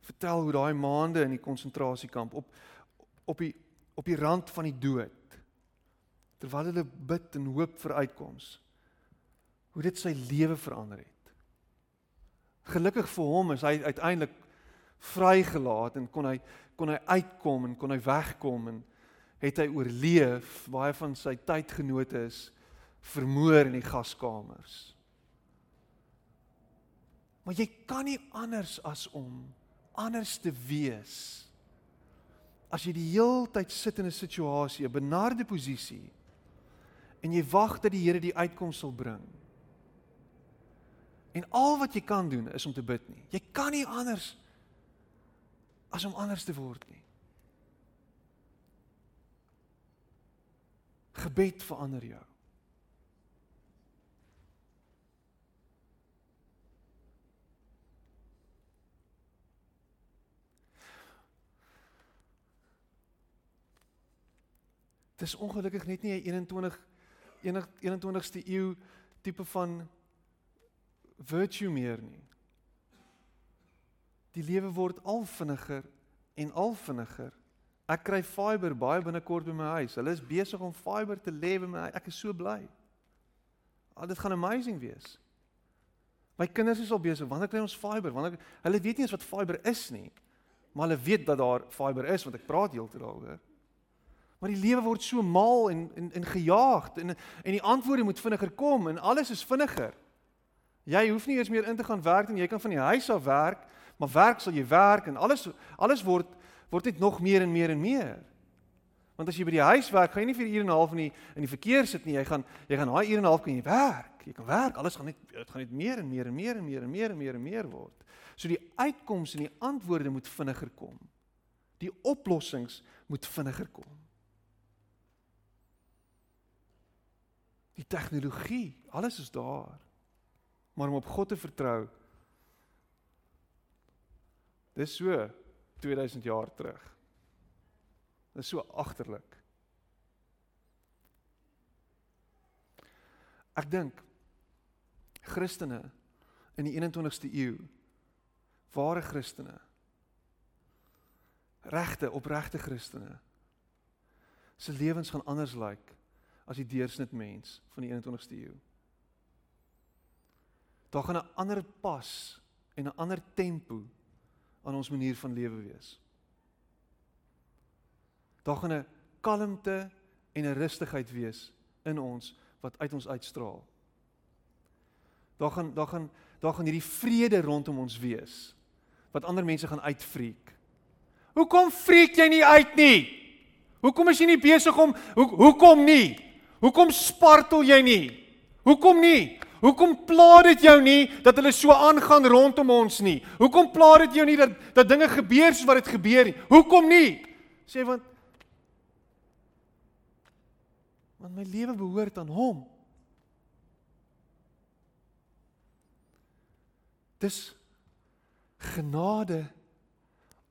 Vertel hoe daai maande in die konsentrasiekamp op op die op die rand van die dood terwyl hulle bid en hoop vir uitkoms hoe dit sy lewe verander het. Gelukkig vir hom is hy uiteindelik vrygelaat en kon hy kon hy uitkom en kon hy wegkom en het hy oorleef baie van sy tydgenote is vermoor in die gaskamers. Maar jy kan nie anders as om anders te wees. As jy die heeltyd sit in 'n situasie, 'n benarde posisie en jy wag dat die Here die uitkoms sal bring. En al wat jy kan doen is om te bid nie. Jy kan nie anders as om anders te word nie. Gebed verander jou. Dit is ongelukkig net nie 'n 21 21ste eeu tipe van virtue meer nie. Die lewe word al vinniger en al vinniger. Ek kry fiber baie binnekort by my huis. Hulle is besig om fiber te lê by my. Ek is so bly. Al dit gaan amazing wees. My kinders is al besig. Wanneer kry ons fiber? Wanneer hulle weet nie eens wat fiber is nie. Maar hulle weet dat daar fiber is want ek praat heeltyd daaroor. Maar die lewe word so mal en en en gejaagd en en die antwoorde moet vinniger kom en alles is vinniger. Jy hoef nie eers meer in te gaan werk en jy kan van die huis af werk, maar werk sal jy werk en alles alles word word net nog meer en meer en meer. Want as jy by die huis werk, gaan jy nie vir 'n uur en 'n half in die in die verkeer sit nie. Jy gaan jy gaan daai uur en 'n half kan jy werk. Jy kan werk. Alles gaan net dit gaan net meer en meer en meer en meer en meer en meer en meer word. So die uitkomste en die antwoorde moet vinniger kom. Die oplossings moet vinniger kom. Die tegnologie, alles is daar. Maar om op God te vertrou Dis so 2000 jaar terug. Dis so agterlik. Ek dink Christene in die 21ste eeu ware Christene regte opregte Christene se lewens gaan anders lyk like as die deursnit mens van die 21ste eeu. Daar gaan 'n ander pas en 'n ander tempo aan ons manier van lewe wees. Daar gaan 'n kalmte en 'n rustigheid wees in ons wat uit ons uitstraal. Daar gaan daar gaan daar gaan hierdie vrede rondom ons wees wat ander mense gaan uitfreek. Hoekom freek jy nie uit nie? Hoekom is jy nie besig om hoe hoekom nie? Hoekom spartel jy nie? Hoekom nie? Hoekom pla dit jou nie dat hulle so aangaan rondom ons nie? Hoekom pla dit jou nie dat dat dinge gebeur soos wat dit gebeur nie? Hoekom nie? Sê want want my lewe behoort aan hom. Dis genade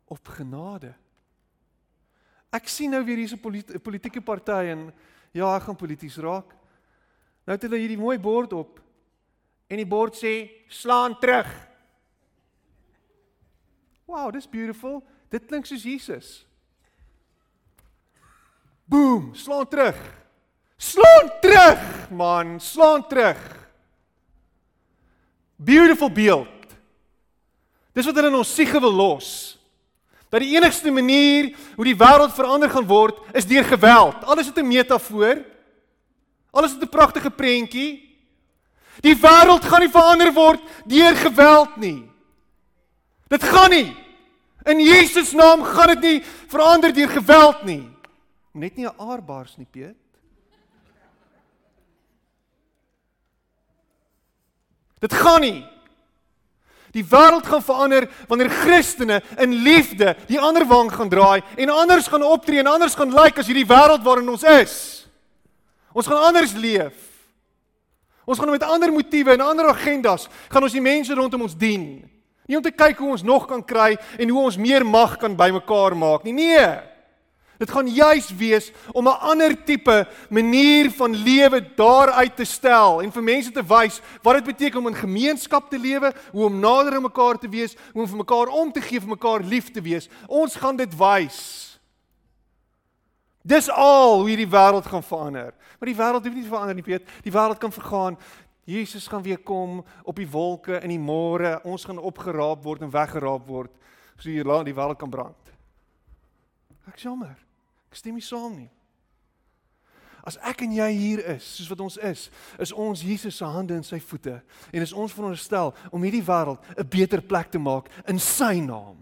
op genade. Ek sien nou weer hierse politieke party en Ja, ek gaan polities raak. Nou het hulle hierdie mooi bord op. En die bord sê slaan terug. Wow, dis beautiful. Dit klink soos Jesus. Boom, slaan terug. Slaan terug, man, slaan terug. Beautiful beeld. Dis wat hulle in ons siege wil los dat die enigste manier hoe die wêreld verander gaan word is deur geweld. Alles het 'n metafoor. Alles het 'n pragtige prentjie. Die wêreld gaan nie verander word deur geweld nie. Dit gaan nie. In Jesus naam gaan dit nie verander deur geweld nie. Net nie 'n aardbars nie, Piet. Dit gaan nie. Die wêreld gaan verander wanneer Christene in liefde die ander wang gaan draai en anders gaan optree en anders gaan lyk like as hierdie wêreld waarin ons is. Ons gaan anders leef. Ons gaan met ander motiewe en ander agendas gaan ons die mense rondom ons dien. Nie om te kyk hoe ons nog kan kry en hoe ons meer mag kan bymekaar maak nie. Nee. Dit gaan juis wees om 'n ander tipe manier van lewe daaruit te stel en vir mense te wys wat dit beteken om in gemeenskap te lewe, hoe om nader aan mekaar te wees, hoe om vir mekaar om te gee, vir mekaar lief te wees. Ons gaan dit wys. Dis al hoe hierdie wêreld gaan verander. Maar die wêreld hoef nie te verander nie, weet. Die wêreld kan vergaan. Jesus gaan weer kom op die wolke in die môre. Ons gaan opgeraap word en weggeraap word. So hier laat die wêreld kan brand. Ek jammer. Ek stem nie saam nie. As ek en jy hier is, soos wat ons is, is ons Jesus se hande en sy voete en is ons veronderstel om hierdie wêreld 'n beter plek te maak in sy naam.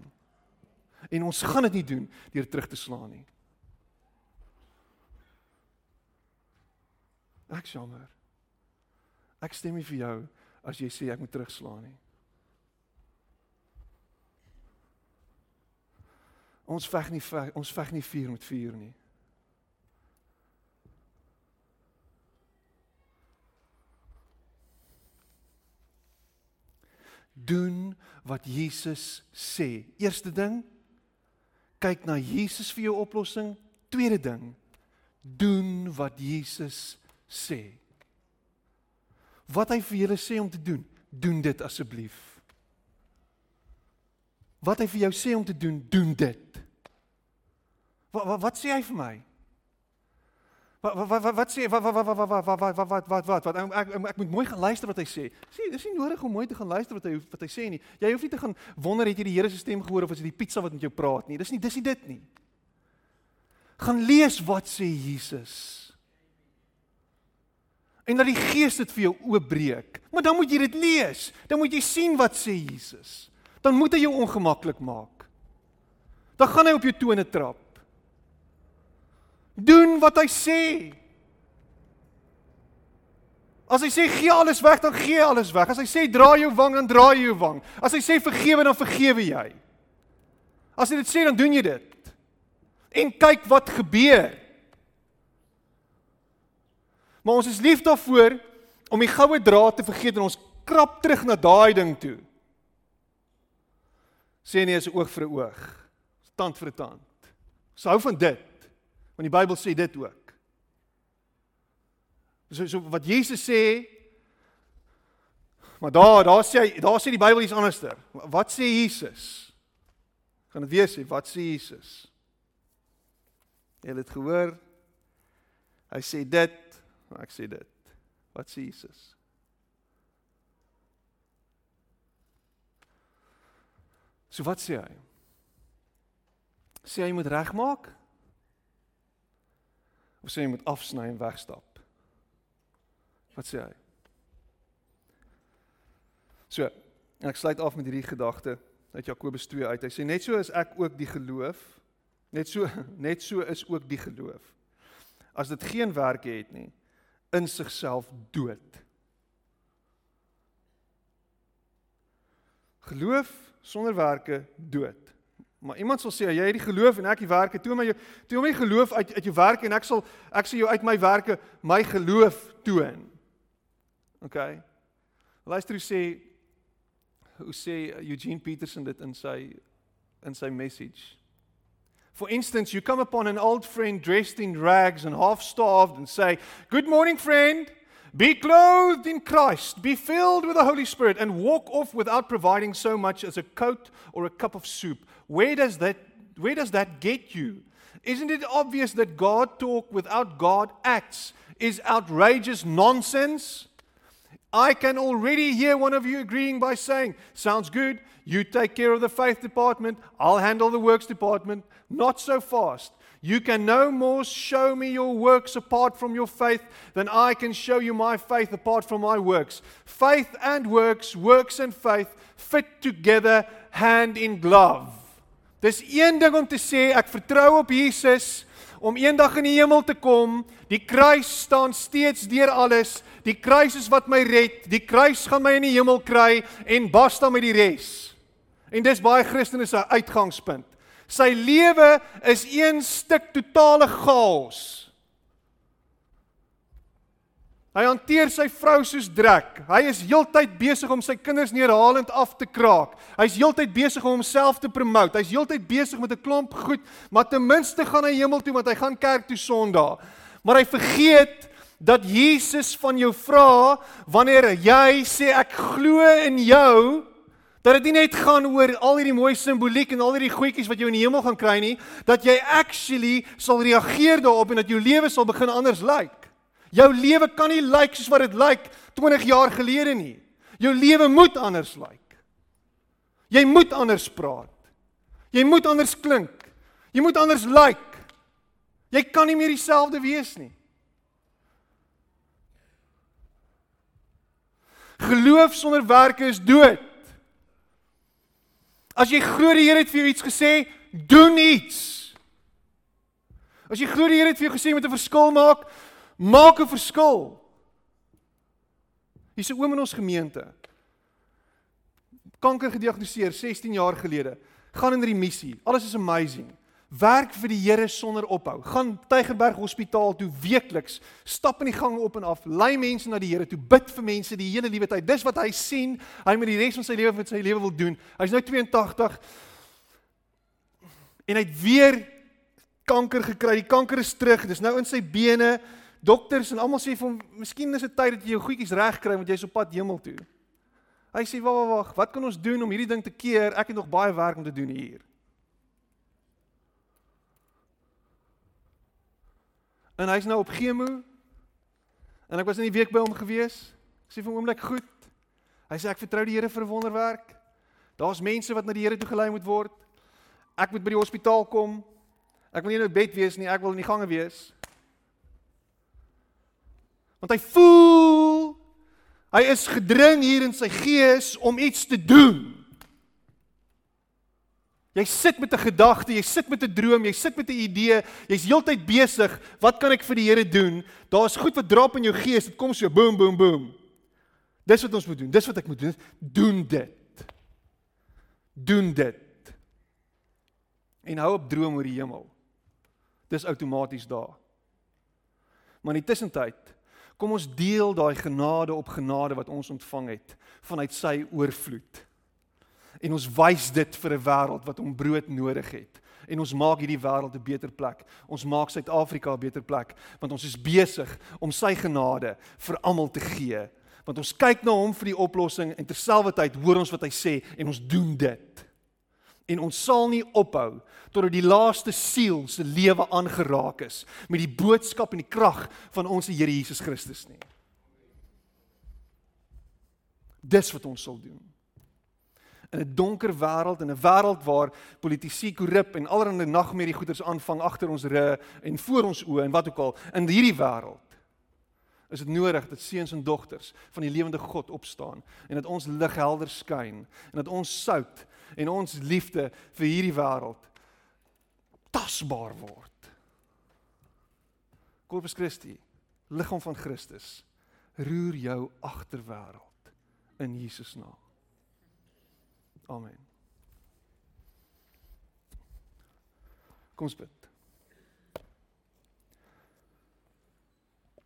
En ons gaan dit nie doen deur terug te slaan nie. Ek jammer. Ek stem nie vir jou as jy sê ek moet terugslaan nie. Ons veg nie ons veg nie vuur met vuur nie. Doen wat Jesus sê. Eerste ding, kyk na Jesus vir jou oplossing. Tweede ding, doen wat Jesus sê. Wat hy vir julle sê om te doen, doen dit asseblief. Wat hy vir jou sê om te doen, doen dit. Wat wat, wat sê hy vir my? Wat wat wat wat sê wat wat wat wat wat wat wat wat wat wat ek ek, moet mooi gaan luister wat hy sê. Sê dis nie nodig om mooi te gaan luister wat hy wat hy sê nie. Jy hoef nie te gaan wonder het jy die Here se stem gehoor of is dit die pizza wat met jou praat nie. Dis nie dis nie dit nie. Gaan lees wat sê Jesus. En dat die Gees dit vir jou oopbreek. Maar dan moet jy dit lees. Dan moet jy sien wat sê Jesus. Dan moet hy jou ongemaklik maak. Dan gaan hy op jou tone trap. Doen wat hy sê. As hy sê gee alles weg, dan gee alles weg. As hy sê dra jou wang, dan dra jy jou wang. As hy sê vergewe, dan vergewe jy. As hy dit sê, dan doen jy dit. En kyk wat gebeur. Maar ons is lief daarvoor om die goue draad te vergeet en ons krap terug na daai ding toe. Sê nie is oog vir oog, tand vir tand. Ons hou van dit. Want die Bybel sê dit ook. So so wat Jesus sê Maar daar, daar sê daar sê die Bybel iets anderster. Wat sê Jesus? Gaan dit weer sê, wat sê Jesus? Jy het dit gehoor. Hy sê dit, ek sê dit. Wat sê Jesus? So wat sê hy? Sê hy moet regmaak? Of sê jy moet afsny en wegstap? Wat sê hy? So, en ek sluit af met hierdie gedagte uit Jakobus 2 uit. Hy sê net so is ek ook die geloof, net so [LAUGHS] net so is ook die geloof. As dit geen werke het nie, in sigself dood. Geloof sonder werke dood. Maar iemand sal sê jy het die geloof en ek die werke. Toe my toe my geloof uit uit jou werke en ek sal ek sal jou uit my werke my geloof toon. OK. Luister hoe sê hoe sê Eugene Peterson dit in sy in sy message. For instance, you come upon an old friend dressed in rags and half starved and say, "Good morning, friend." Be clothed in Christ, be filled with the Holy Spirit, and walk off without providing so much as a coat or a cup of soup. Where does that, where does that get you? Isn't it obvious that God talk without God acts is outrageous nonsense? I can already hear one of you agreeing by saying, Sounds good. You take care of the faith department. I'll handle the works department. Not so fast. You can no more show me your works apart from your faith than I can show you my faith apart from my works. Faith and works, works and faith fit together hand in glove. Dis een ding om te sê ek vertrou op Jesus om eendag in die hemel te kom. Die kruis staan steeds deur alles. Die kruis is wat my red. Die kruis gaan my in die hemel kry en basta met die res. En dis baie Christene se uitgangspunt. Sy lewe is een stuk totale chaos. Hy hanteer sy vrou soos drek. Hy is heeltyd besig om sy kinders neerhalend af te kraak. Hy's heeltyd besig om homself te promote. Hy's heeltyd besig met 'n klomp goed, maar ten minste gaan hy hemel toe want hy gaan kerk toe Sondag. Maar hy vergeet dat Jesus van jou vra wanneer jy sê ek glo in jou Dat dit nie net gaan oor al hierdie mooi simboliek en al hierdie goedjies wat jy in die hemel gaan kry nie, dat jy actually sal reageer daarop en dat jou lewe sal begin anders lyk. Jou lewe kan nie lyk like soos wat dit lyk like 20 jaar gelede nie. Jou lewe moet anders lyk. Like. Jy moet anders praat. Jy moet anders klink. Jy moet anders lyk. Like. Jy kan nie meer dieselfde wees nie. Geloof sonder werke is dood. As jy glo die Here het vir jou iets gesê, doen iets. As jy glo die Here het vir jou gesê met 'n verskil maak, maak 'n verskil. Hier's 'n oom in ons gemeente. Kanker gediagnoseer 16 jaar gelede. Gaan in remissie. Alles is amazing werk vir die Here sonder ophou. Gaan Tygerberg Hospitaal toe weekliks, stap in die gange op en af, lei mense na die Here toe, bid vir mense die hele liewe tyd. Dis wat hy sien, hy met die res van sy lewe met sy lewe wil doen. Hy's nou 82 en hy het weer kanker gekry. Die kanker is terug. Dis nou in sy bene. Dokters en almal sê vir hom, "Miskien is dit tyd dat jy jou goedjies regkry want jy's op pad hemel toe." Hy sê wag wag wag, wat kan ons doen om hierdie ding te keer? Ek het nog baie werk om te doen hier. En hy's nou op chemo. En ek was in die week by hom gewees. Ek sê vir hom oomblik goed. Hy sê ek vertrou die Here vir wonderwerk. Daar's mense wat na die Here toe gelei moet word. Ek moet by die hospitaal kom. Ek wil nie in 'n bed wees nie, ek wil in die gange wees. Want hy voel hy is gedring hier in sy gees om iets te doen. Jy sit met 'n gedagte, jy sit met 'n droom, jy sit met 'n idee, jy's heeltyd besig, wat kan ek vir die Here doen? Daar's goed wat drop in jou gees, dit kom so boom boom boom. Dis wat ons moet doen. Dis wat ek moet doen. Doen dit. Doen dit. En hou op droom oor die hemel. Dis outomaties daar. Maar in die tussentyd kom ons deel daai genade op genade wat ons ontvang het vanuit sy oorvloed. En ons wys dit vir 'n wêreld wat om brood nodig het. En ons maak hierdie wêreld 'n beter plek. Ons maak Suid-Afrika 'n beter plek want ons is besig om sy genade vir almal te gee. Want ons kyk na hom vir die oplossing en terselfdertyd hoor ons wat hy sê en ons doen dit. En ons sal nie ophou totdat die laaste siel se lewe aangeraak is met die boodskap en die krag van ons Here Jesus Christus nie. Dis wat ons sal doen in 'n donker wêreld en 'n wêreld waar politici korrup en allerlei nagmerrie goeders aanvang agter ons rug en voor ons oë en wat ook al in hierdie wêreld is dit nodig dat seuns en dogters van die lewende God opstaan en dat ons lig helder skyn en dat ons sout en ons liefde vir hierdie wêreld tasbaar word. Corpus Christi, liggaam van Christus, roer jou agterwêreld in Jesus naam. Amen. Kom ons bid.